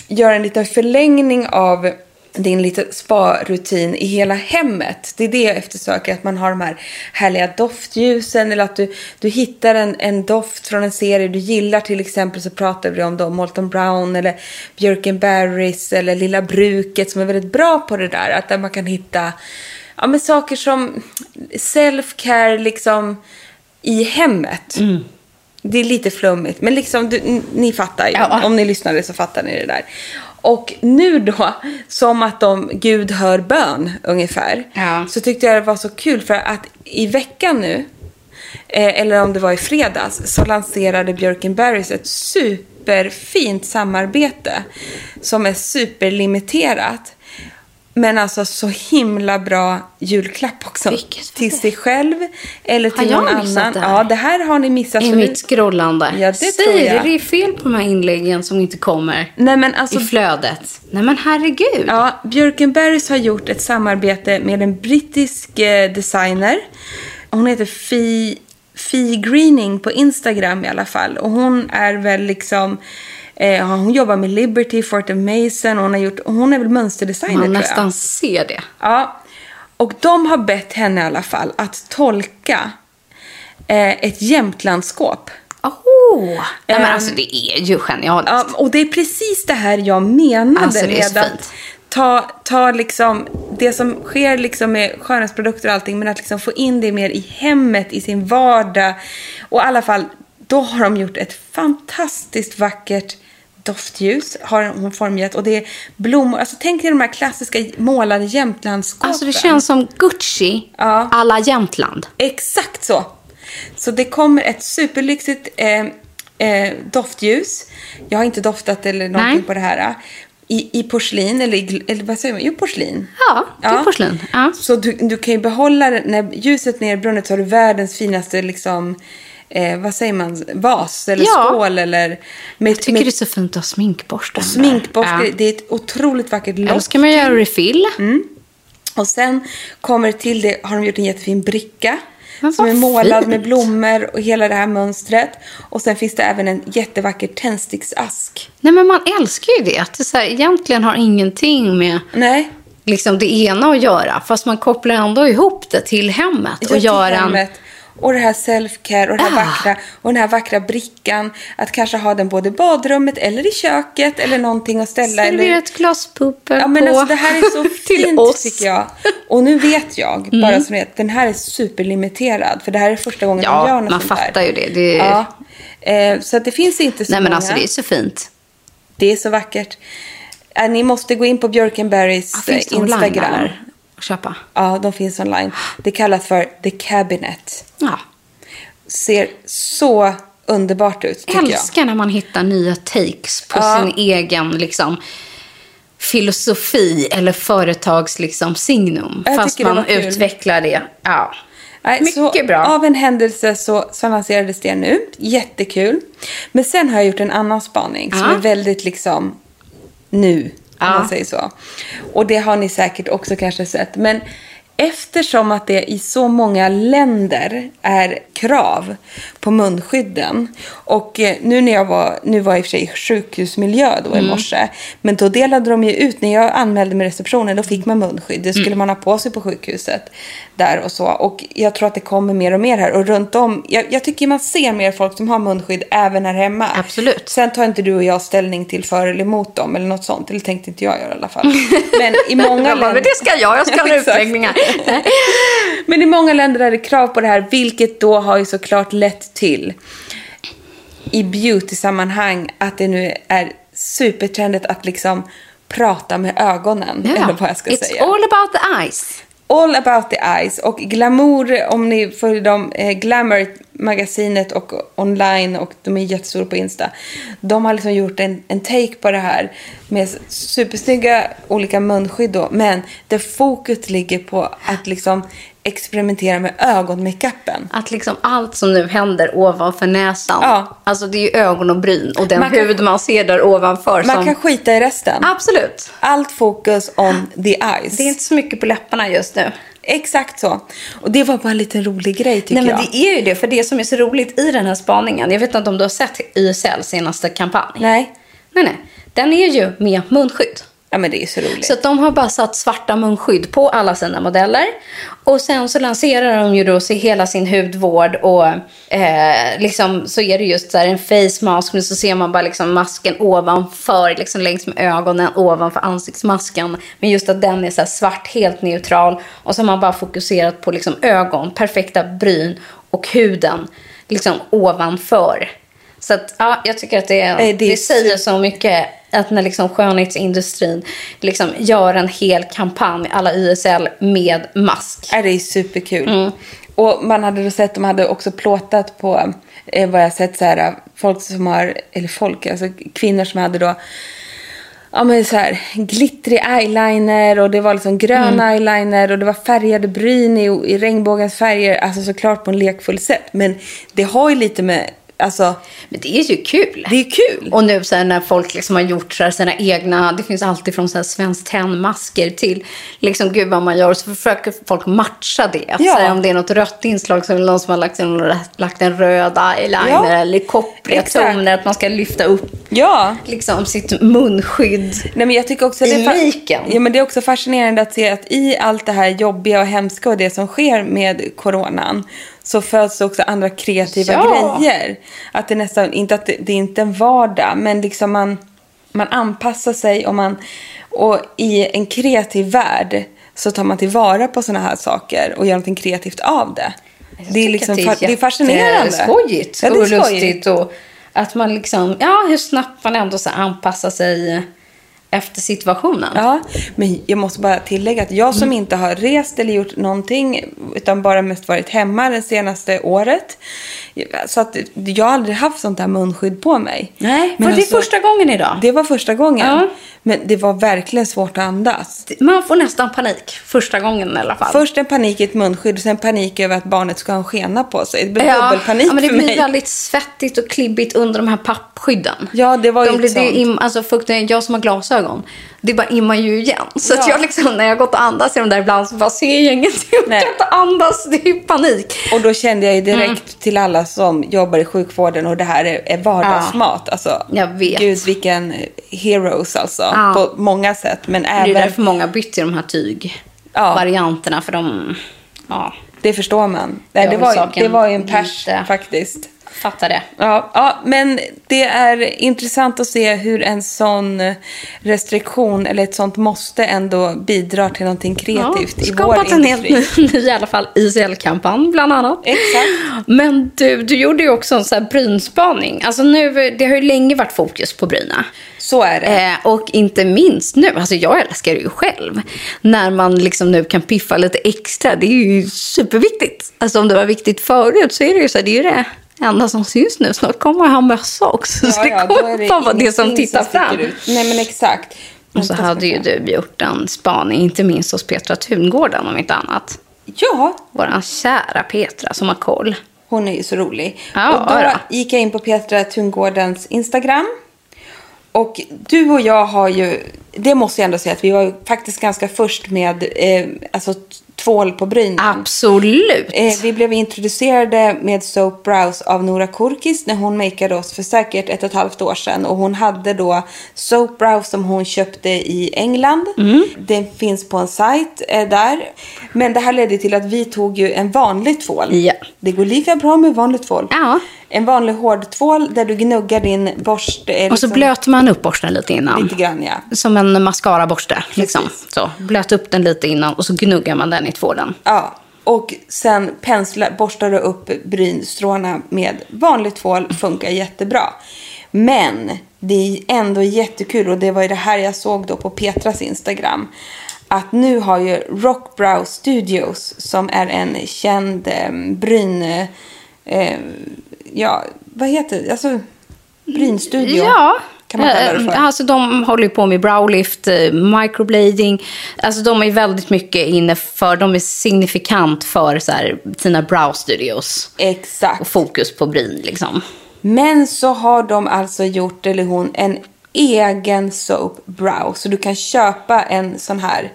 göra en liten förlängning av din lite spa-rutin i hela hemmet. Det är det jag eftersöker, att man har de här härliga doftljusen eller att du, du hittar en, en doft från en serie du gillar. Till exempel så pratar vi om då Molton Brown eller Björkenberries eller Lilla Bruket som är väldigt bra på det där. Att där man kan hitta ja, men saker som self-care liksom i hemmet. Det är lite flummigt, men liksom du, ni fattar ju. Ja. Om ni lyssnade så fattar ni det där. Och nu då, som att de Gud hör bön ungefär, Ja. så tyckte jag det var så kul för att i veckan nu, eh, eller om det var i fredags, så lanserade Björkenberries ett superfint samarbete som är superlimiterat Men alltså så himla bra julklapp också. Vilket till sig själv eller till någon annan. det här? Ja, det här har ni missat. I mitt scrollande. Ja, det Säg tror jag. det, det är fel på de här inläggen som inte kommer Nej, men alltså, i flödet. Nej men herregud. Ja, Björkenbergs har gjort ett samarbete med en brittisk eh, designer. Hon heter Fi, Fi Greening på Instagram i alla fall. Och hon är väl liksom... Eh, hon jobbar med Liberty, Fortin Mason. Hon, har gjort, hon är väl mönsterdesigner Man nästan ser det. Ja. Och de har bett henne i alla fall att tolka eh, ett Jämtlandskåp. Oh. Nej men Ehm, alltså det är ju genialiskt. Ja, och det är precis det här jag menade Alltså, med att ta, ta liksom det som sker liksom med skönhetsprodukter och allting, men att liksom få in det mer i hemmet, i sin vardag. Och i alla fall, då har de gjort ett fantastiskt vackert doftljus, har hon formgett. Och det är blommor. Alltså tänk dig de här klassiska målade Jämtlandsskåpen. Alltså det känns som Gucci Ja. alla Jämtland. Exakt så. Så det kommer ett superlyxigt eh, eh, doftljus. Jag har inte doftat eller någonting Nej. på det här. I, I porslin, eller, eller vad säger man? Jo, porslin. Ja, det är porslin. Ja. Så du, du kan ju behålla det. När ljuset ner i brunnet så har du världens finaste, liksom, eh, vad säger man, vas eller Ja. skål. Eller med, Jag tycker det är så fint att ha sminkborsten. där. sminkborste. Ja. Det är ett otroligt vackert Eller lock. ska man göra refill. Mm. Och sen kommer till det, har de gjort en jättefin bricka. Som är målad fint. med blommor och hela det här mönstret. Och sen finns det även en jättevacker tändsticksask. Nej men man älskar ju det. Att det så här, egentligen har ingenting med Nej, liksom det ena att göra. Fast man kopplar ändå ihop det till hemmet. Och gör en... hemmet. Och det här self-care och det här Ah. vackra. Och den här vackra brickan. Att kanske ha den både i badrummet eller i köket. Eller någonting att ställa. Servera eller... ett glas pupper Ja, men på. alltså, det här är så fint oss. tycker jag. Och nu vet jag, Mm. bara ni vet, den här är superlimiterad. För det här är första gången Ja, de gör något man sånt fattar ju det. Det Ja. Eh, så att det finns inte så Nej men många. alltså det är så fint. Det är så vackert. Eh, ni måste gå in på det eh, online Instagram. eller? Att köpa? Ja, de finns online. Det kallas för The Cabinet. Ja. Ser så underbart ut tycker jag. älskar när man hittar nya takes på Ja. sin egen liksom, filosofi eller företags liksom, signum. Jag Fast det man kul. utvecklar det. Ja. Nej, Mycket bra. Av en händelse så, så lanserades det nu. Jättekul. Men sen har jag gjort en annan spaning som Ja. är väldigt liksom nu, om man säger så. Och det har ni säkert också kanske sett. Men eftersom att det i så många länder är krav på munskydden. Och eh, nu när jag var, nu var jag i och för sig i sjukhusmiljö då i Mm. morse. Men då delade de ju ut, när jag anmälde mig receptionen, då fick man munskydd. Det skulle Mm. man ha på sig på sjukhuset. Där och så. Och jag tror att det kommer mer och mer här. Och runt om, jag, jag tycker man ser mer folk som har munskydd även här hemma. Absolut. Sen tar inte du och jag ställning till för eller emot dem eller något sånt. Eller tänkte inte jag göra i alla fall. Men i många bara, men det ska jag, jag ska ha en Exakt. utläggning här. Men i många länder är det krav på det här, vilket då har ju såklart lett till i beauty-sammanhang att det nu är supertrendigt att liksom prata med ögonen. Eller vad jag ska It's säga. all about the eyes. All about the eyes. Och Glamour, om ni följer dem, eh, Glamour-magasinet och online och de är jättestora på Insta. De har liksom gjort en, en take på det här med supersnygga olika munskydd då. Men där fokus ligger på att liksom experimentera med ögonmakeupen. Att liksom allt som nu händer ovanför näsan. Ja. Alltså det är ju ögon och bryn och den Man kan- hud man ser där ovanför. Man som... kan skita i resten. Absolut. Allt fokus on the eyes. Det är inte så mycket på läpparna just nu. Exakt så. Och det var bara en liten rolig grej tycker Nej, men jag. det är ju det. För det som är så roligt i den här spaningen. Jag vet inte om du har sett YSLs senaste kampanj. Nej. Nej, nej. Den är ju med munskydd. Ja men det är så roligt. Så de har bara satt svarta munskydd på alla sina modeller. Och sen så lanserar de ju då hela sin hudvård och eh, liksom så är det just så här en face mask men så ser man bara liksom masken ovanför, liksom längs med ögonen ovanför ansiktsmasken. Men just att den är så svart, helt neutral. Och så har man bara fokuserat på liksom ögon, perfekta bryn och huden liksom ovanför. Så att, ja, jag tycker att det, Nej, det säger så mycket att när liksom skönhetsindustrin liksom gör en hel kampanj, alla YSL, med mask. Ja, det är superkul. Mm. Och man hade då sett, de hade också plåtat på, eh, vad jag sett så här, folk som har, eller folk, alltså kvinnor som hade då ja, men så här, glittrig eyeliner och det var liksom grön Mm. eyeliner och det var färgade bryn i, i regnbågens färger. Alltså såklart på en lekfull sätt. Men det har ju lite med, alltså, Men det är ju kul. det är kul. Och nu så här, när folk liksom har gjort så här, sina egna, det finns alltid från så här Svenskt Tenn-masker till liksom gud vad man gör. Så försöker folk matcha det. Ja. Så här, om det är något rött inslag så är det någon som har lagt en, lagt en röd eyeliner Ja. eller koppriga Exakt. toner. Att man ska lyfta upp Ja. liksom sitt munskydd. Nej, men jag tycker också att I det, är fa- miken. ja, men det är också fascinerande att se att i allt det här jobbiga och hemska och det som sker med coronan så föds det också andra kreativa Ja. grejer. Att det nästan, inte att det, det är inte en vardag, men liksom man, man anpassar sig och, man, och i en kreativ värld så tar man tillvara på sådana här saker och gör någonting kreativt av det. Det är, liksom, fa- det är fascinerande. skojigt Ja, det är och skojigt. lustigt. Och att man liksom, ja hur snabbt man ändå så anpassar sig efter situationen. Ja, men jag måste bara tillägga att jag som inte har rest eller gjort någonting utan bara mest varit hemma det senaste året. Så att jag har aldrig haft sånt här munskydd på mig. Nej, Men var det alltså, första gången idag? Det var första gången. Ja. Men det var verkligen svårt att andas. Man får nästan panik första gången i alla fall. Först en panik i ett munskydd och sen panik över att barnet ska ha en skena på sig. Det blev dubbelpanik ja, men det blir mig. väldigt svettigt och klibbigt under de här pappskydden. Ja, det var ju de blir, ett det alltså, fukten, Jag som har glasögon, det bara immar ju igen. Så att Ja. jag liksom, när jag gått och andas i de där ibland så bara ser jag ingenting. Jag kan inte andas, det är panik. Och då kände jag ju direkt Mm. till alla som jobbar i sjukvården och det här är, vardagsmat. Alltså, Jag vet. Gud vilken heroes alltså. Ja. På många sätt. Men Det är även, därför många bytt till de här tygvarianterna. För de, ja, det förstår man. Nej, det, var, ju- saken det var ju en pers lite- faktiskt. Fattar det. Ja, ja, men det är intressant att se hur en sån restriktion eller ett sånt måste ändå bidrar till någonting kreativt i vår skapat en industri. helt ny, ny i alla fall ICL-kampanj bland annat. Exakt. Men du, du gjorde ju också en sån här brynspaning. Alltså nu, det har ju länge varit fokus på bryna. Så är det. Eh, och inte minst nu, alltså jag älskar det ju själv. När man liksom nu kan piffa lite extra, det är ju superviktigt. Alltså om det var viktigt förut så är det ju så här, det är ju det enda som syns nu. Snart kommer jag ha mössa också. så det då kommer fan vara det som tittar sticker fram. ut. Nej men exakt. Och så hade ju du gjort en spaning, inte minst hos Petra Tungården om inte annat. Ja, Våran kära Petra som har koll. Hon är ju så rolig. Ja, och då då. gick jag in på Petra Tungårdens Instagram. Och du och jag har ju, det måste jag ändå säga att vi var faktiskt ganska först med eh, alltså, tvål på brynen. Absolut. Eh, vi blev introducerade med Soap Brows av Nora Kurkis när hon makeade oss för säkert ett och ett halvt år sedan. Och hon hade då Soap Brows som hon köpte i England. Mm. Den finns på en sajt eh, där. Men det här ledde till att vi tog ju en vanlig tvål. Ja. Det går lika bra med vanlig tvål. Ja. En vanlig hård tvål där du gnuggar din borste. eh, Och så liksom blöter man upp borsten lite innan. Lite grann ja. Som en mascaraborste. Liksom. Precis. Så, blöt upp den lite innan och så gnuggar man den i tvålen. Ja, och sen penslar, borstar du upp brynstråna med vanlig tvål. Funkar jättebra. Men det är ändå jättekul och det var ju det här jag såg då på Petras Instagram. Att nu har ju Rockbrow Studios som är en känd eh, bryn... Eh, ja, vad heter det? Alltså brynstudio. Ja. Kan man kalla det för. Eh, Alltså de håller på med browlift, eh, microblading. Alltså de är väldigt mycket inne för, de är signifikant för så här, sina brow studios. Exakt. Och fokus på bryn liksom. Men så har de alltså gjort, eller hon, en egen soap brow. Så du kan köpa en sån här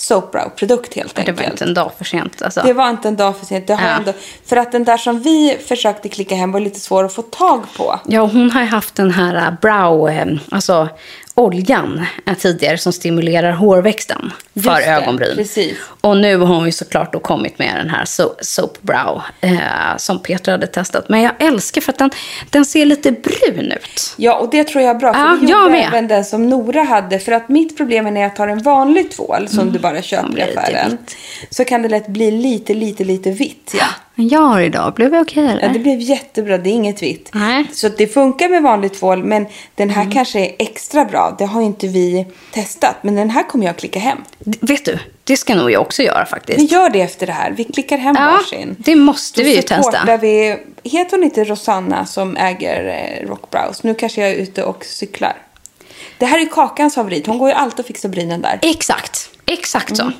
soap brow produkt helt Det enkelt. var inte en dag för sent. Alltså. Det var inte en dag för sent. Det har Ja. ändå, för att den där som vi försökte klicka hem var lite svår att få tag på. Ja, hon har ju haft den här eh, brow, eh, alltså oljan tidigare som stimulerar hårväxten för det, ögonbryn. precis. Och nu har hon ju såklart då kommit med den här so- Soap Brow eh, som Petra hade testat. Men jag älskar för att den, den ser lite brun ut. Ja, och det tror jag är bra. För Ja, vi jag med. även den som Nora hade. För att mitt problem är när jag tar en vanlig tvål som du bara köper Mm. i affären. Så kan det lätt bli lite, lite, lite vitt. Ja. Men jag har idag, blev det okej eller? Ja, det blev jättebra. Det är inget vitt. Nej. Så det funkar med vanlig tvål, men den Mm. här kanske är extra bra. Det har ju inte vi testat, men den här kommer jag klicka hem. D- Vet du, det ska nog jag också göra Vi faktiskt. gör det efter det här. Vi klickar hem Ja, varsin. det måste vi ju testa. Vi, heter hon inte Rosanna som äger eh, Rockbrows? Nu kanske jag är ute och cyklar. Det här är Kakans favorit. Hon går ju alltid och fixar brynen där. Exakt, exakt så.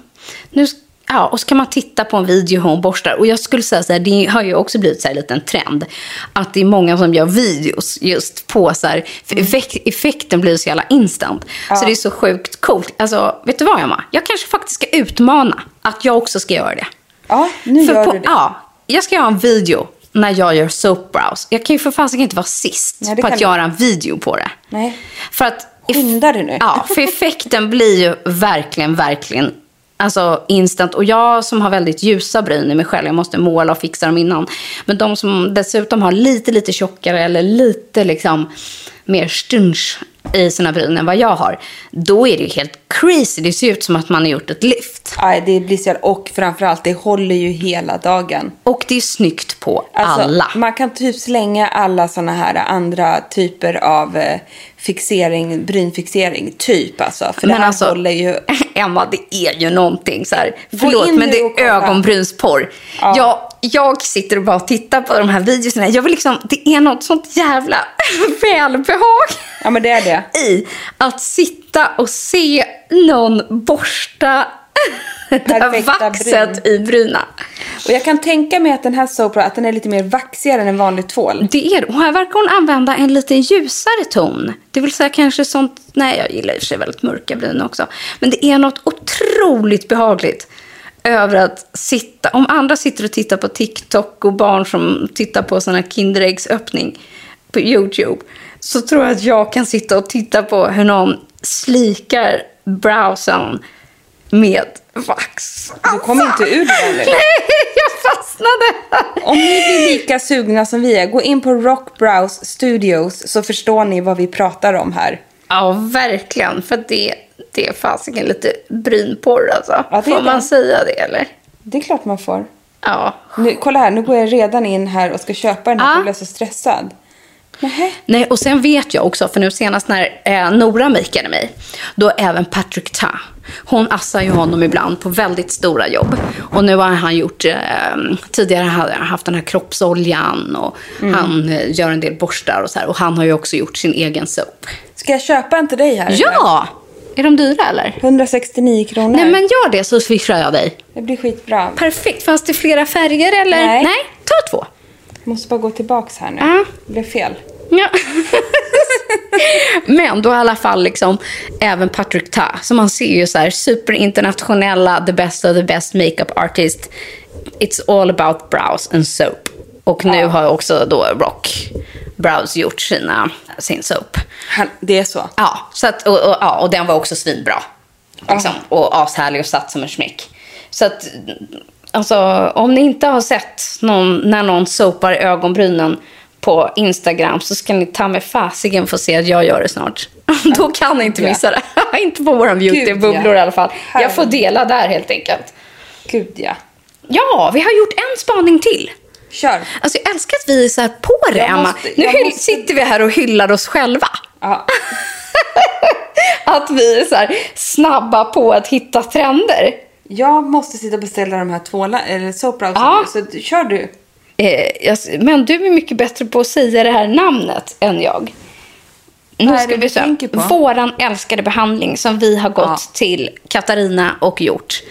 Nu, ja, och så kan man titta på en video hur hon borstar. Och jag skulle säga så här, det har ju också blivit så här en liten trend. Att det är många som gör videos just på så här, för effekt, effekten blir så jävla instant. Så det är så sjukt coolt. Alltså, vet du vad Emma? Jag kanske faktiskt ska utmana att jag också ska göra det. Ja, nu För gör på, du det. Ja, jag ska göra en video när jag gör soap brows. Jag kan ju för fan inte vara sist Nej, på att du. göra en video på det. Nej. För att... Skynda dig nu. Ja, för effekten blir ju verkligen, verkligen alltså instant. Och jag som har väldigt ljusa bryn i mig själv, jag måste måla och fixa dem innan. Men de som dessutom har lite, lite tjockare eller lite liksom mer stunch i sina bryn än vad jag har. Då är det ju helt crazy. Det ser ut som att man har gjort ett lyft. Nej, det blir så Och framförallt, det håller ju hela dagen. Och det är snyggt på Alltså, alla. Man kan typ slänga alla såna här andra typer av eh, fixering, brynfixering, typ alltså. För det Men här alltså, håller ju... Emma, det är ju någonting så här. Förlåt, men det är ögonbrynsporr. Ja. Jag, jag sitter och bara tittar på de här videorna. Jag vill liksom, det är något sånt jävla välbehag Ja, men det är det. i att sitta och se någon borsta det här vaxet i bryna. Och jag kan tänka mig att den här Sopra, att den är lite mer vaxigare än en vanlig tvål. Det är det. Och här verkar hon använda en lite ljusare ton. Det vill säga kanske sånt... Nej, jag gillar i och för sig väldigt mörka bryn också. Men det är något otroligt behagligt över att sitta... Om andra sitter och tittar på TikTok och barn som tittar på sån här Kinderäggsöppning på YouTube så tror jag att jag kan sitta och titta på hur någon slikar browsen med vax. Du kommer inte ur det nu. Nej, jag fastnade! Om ni blir lika sugna som vi är, gå in på Rock Brows Studios så förstår ni vad vi pratar om här. Ja, verkligen. För det, det är fasiken lite brynporr alltså. Ja, Får man det. säga det eller? Det är klart man får. Ja. Nu, kolla här, nu går jag redan in här och ska köpa den här Ja. för jag blev så stressad. Nähä. Nej, och sen vet jag också, för nu senast när eh, Nora makeade mig, då även Patrick Ta. Hon assar ju honom ibland på väldigt stora jobb. Och nu har han gjort, eh, tidigare hade han haft den här kroppsoljan och han eh, gör en del borstar och så här. Och han har ju också gjort sin egen soap. Ska jag köpa en till dig här? Ja! Är de dyra eller? 169 kronor. Nej, men gör det så swishar jag dig. Det blir skitbra. Perfekt. Fanns det flera färger eller? Nej. Nej, ta två. Måste bara gå tillbaks här nu. Ja. Det blev fel. Ja. Men då i alla fall liksom även Patrick Ta. Så man ser ju så här superinternationella, the best of the best makeup artist. It's all about brows and soap. Och nu har också då Rock Brows gjort sina, sin soap. Han, det är så. Ja, så att, och, och, ja, och den var också svinbra. Liksom, och ashärlig och satt som en smäck. Så att, alltså, om ni inte har sett någon, när någon sopar ögonbrynen på Instagram så ska ni ta med fasiken få se att jag gör det snart. Då kan ni inte missa det. inte på våran beautybubblor ja. i alla fall. Jag får dela där helt enkelt. Gud ja. Ja, vi har gjort en spaning till. Kör. Alltså jag älskar att vi är så här på det, Jag Emma. måste- Nu måste- sitter vi här och hyllar oss själva. Ja. Att vi är så snabba på att hitta trender. Jag måste sitta och beställa de här tvåla, eller soapbrowsen Ja. så kör du. Eh, men du är mycket bättre på att säga det här namnet än jag. Nu Vad ska vi se. Våran älskade behandling som vi har gått Ja. till Katarina och gjort.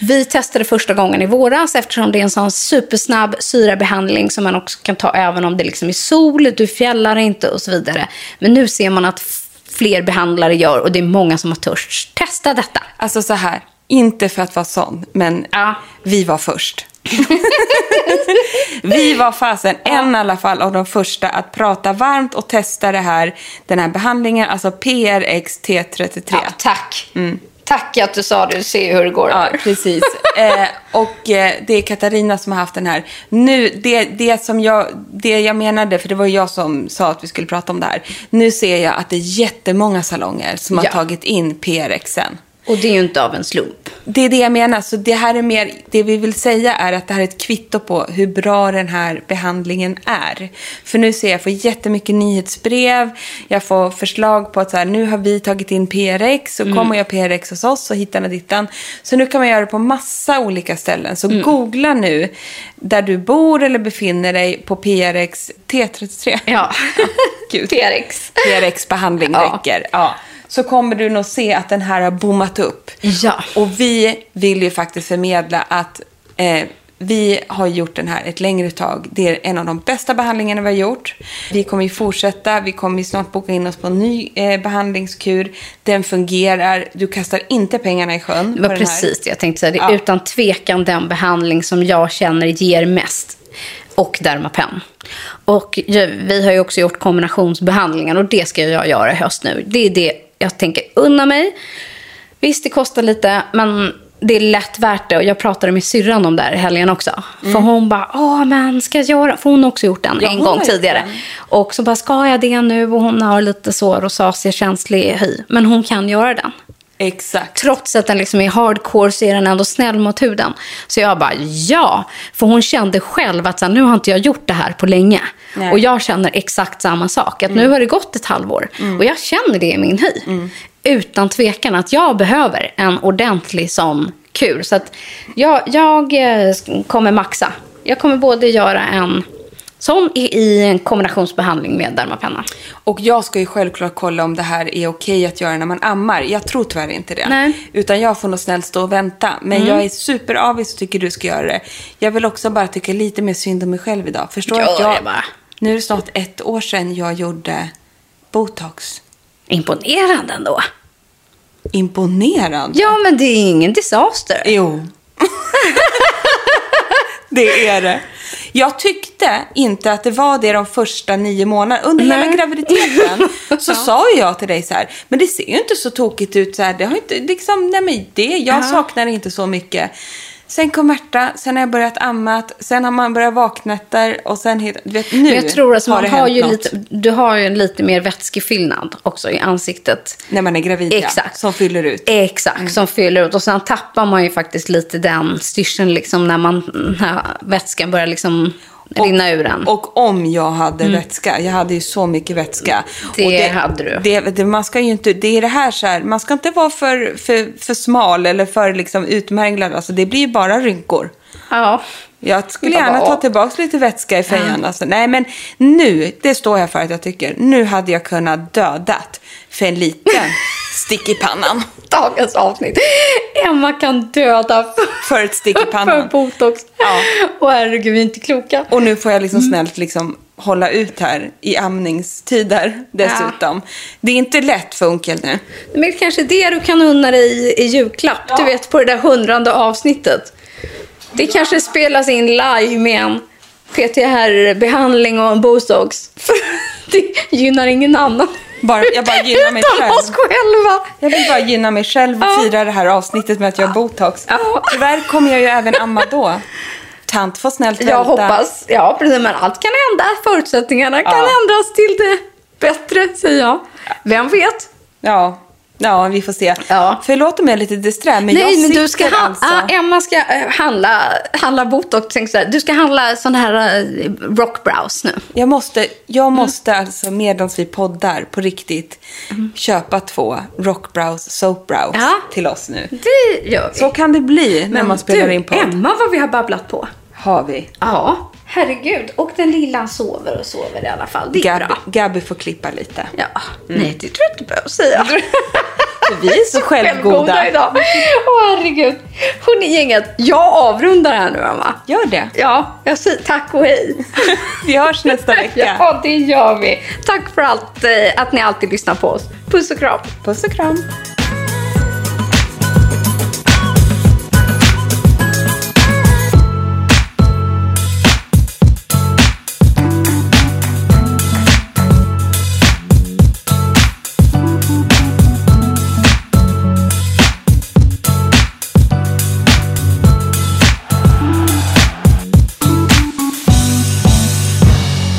Vi testade första gången i våras eftersom det är en sån supersnabb syrabehandling som man också kan ta även om det liksom är sol, du fjällar inte och så vidare. Men nu ser man att fler behandlare gör och det är många som har törst testa detta. Alltså så här, inte för att vara sån, men Ja. vi var först. vi var fasen en i alla fall av de första att prata varmt och testa det här, den här behandlingen, alltså PRX T33. Ja, tack. Tack att du sa det, ju hur det går. Ja, precis. eh, och eh, det är Katarina som har haft den här. Nu, det, det som jag, det jag menade, för det var jag som sa att vi skulle prata om det här. Nu ser jag att det är jättemånga salonger som har Ja. tagit in PRXen. Och det är ju inte av en slump. Det är det jag menar. Så det här är mer, det vi vill säga är att det här är ett kvitto på hur bra den här behandlingen är. För nu ser jag, jag får jättemycket nyhetsbrev, jag får förslag på att så här, nu har vi tagit in PRX och kommer jag PRX hos oss och hittan och dittan. Så nu kan man göra det på massa olika ställen. Så googla nu där du bor eller befinner dig på PRX T33. Ja. Gud. PRX. PRX-behandling Ja. räcker. Ja. Så kommer du nog se att den här har bommat upp. Ja. Och vi vill ju faktiskt förmedla att eh, vi har gjort den här ett längre tag. Det är en av de bästa behandlingarna vi har gjort. Vi kommer ju fortsätta. Vi kommer ju snart boka in oss på en ny eh, behandlingskur. Den fungerar. Du kastar inte pengarna i sjön. Det var precis det jag tänkte säga. Det är Ja. utan tvekan den behandling som jag känner ger mest. Och Dermapen. Och vi har ju också gjort kombinationsbehandlingar och det ska jag göra i höst nu. Det är det jag tänker unna mig. Visst, det kostar lite, men det är lätt värt det. Och jag pratade med syrran om det här i helgen också. För hon bara, åh men ska jag göra? För hon har också gjort den Mm. Ja, en gång tidigare. den. Och så bara, ska jag det nu? Och hon har lite så rosacea-känslig hy. Men hon kan göra den. Exakt. Trots att den liksom är hardcore så är den ändå snäll mot huden. Så jag bara, ja. För hon kände själv att så här, nu har inte jag gjort det här på länge. Nej. Och jag känner exakt samma sak. Att nu har det gått ett halvår. Och jag känner det i min hy. Utan tvekan att jag behöver en ordentlig sån kur. Så att jag, jag eh, kommer maxa. Jag kommer både göra en sån i, i en kombinationsbehandling med Dermapenna. Och jag ska ju självklart kolla om det här är okej att göra när man ammar. Jag tror tyvärr inte det. Nej. Mm. Utan jag får nog snällt stå och vänta. Men jag är superavis och tycker du ska göra det. Jag vill också bara tycka lite mer synd om mig själv idag. Förstår Gör att jag... bara. Nu är det snart ett år sedan jag gjorde botox. Imponerande ändå. Imponerande. Ja, men det är ingen disaster. Jo. det är det. Jag tyckte inte att det var det de första nio månaderna. Under hela Nej. graviditeten så sa jag till dig så här, men det ser ju inte så tokigt ut så här. Det har inte, liksom, nej men det, jag saknar inte så mycket. Sen kom Märta, sen har jag börjat ammat, sen har man börjat vaknätter och sen, vet, nu jag tror att har man det har hänt ju något. lite, du har ju en lite mer vätskefyllnad också i ansiktet. När man är gravid, ja, Exakt. som fyller ut. Exakt, som fyller ut. Och sen tappar man ju faktiskt lite den styrseln liksom när, man, när vätskan börjar liksom rinna ur en. Och om jag hade vätska, jag hade ju så mycket vätska. Det och hade du. Det, det, man ska ju inte, det är det här så här, man ska inte vara för, för, för smal eller för liksom utmärglad. Alltså det blir ju bara rynkor. ja. Jag skulle gärna ta tillbaka lite vätska i fejan. Alltså, nej, men nu, det står jag för att jag tycker, nu hade jag kunnat dödat för en liten stick i pannan. Dagens avsnitt. Emma kan döda för, För ett stick i för pannan. botox. Ja. Och herregud, vi är inte kloka. Och nu får jag liksom Mm. snällt liksom hålla ut här i amningstider dessutom. Det är inte lätt för onkel nu. Men kanske det du kan unna dig i, i julklapp. Du vet, på det där hundrande avsnittet. Det kanske spelas in live med en PTR-behandling och en botox. För det gynnar ingen annan. Bara, jag bara gynnar mig Utan oss själv. själva. Jag vill bara gynna mig själv och fira det här avsnittet med att jag har botox. Tyvärr kommer jag ju även amma då. Tant får snällt vänta. Jag hoppas. Ja, precis. Men allt kan hända. Förutsättningarna kan ändras till det bättre, säger jag. Vem vet? Ja. Ja, vi får se. Ja. Förlåt om jag är lite disträ, men jag Nej, men sitter du ska alltså... ah, Emma ska eh, handla, handla botox. Tänk så här, du ska handla sån här uh, rockbrows nu. Jag måste, jag måste alltså medan vi poddar på riktigt köpa två rockbrows, soapbrows Ja. till oss nu. Det gör vi. Så kan det bli när man spelar du, in podd. Emma vad vi har babblat på. Har vi. Ja, herregud. Och den lilla sover och sover i alla fall. Det är Gabby, bra. Gabby får klippa lite. Ja, nej det tror jag inte du behöver säga. Vi är så självgoda. idag. Åh herregud. Hörni gänget, jag avrundar här nu Emma. Gör det. Ja, jag säger tack och hej. Vi hörs nästa vecka. Ja, det gör vi. Tack för allt, eh, att ni alltid lyssnar på oss. Puss och kram. Puss och kram.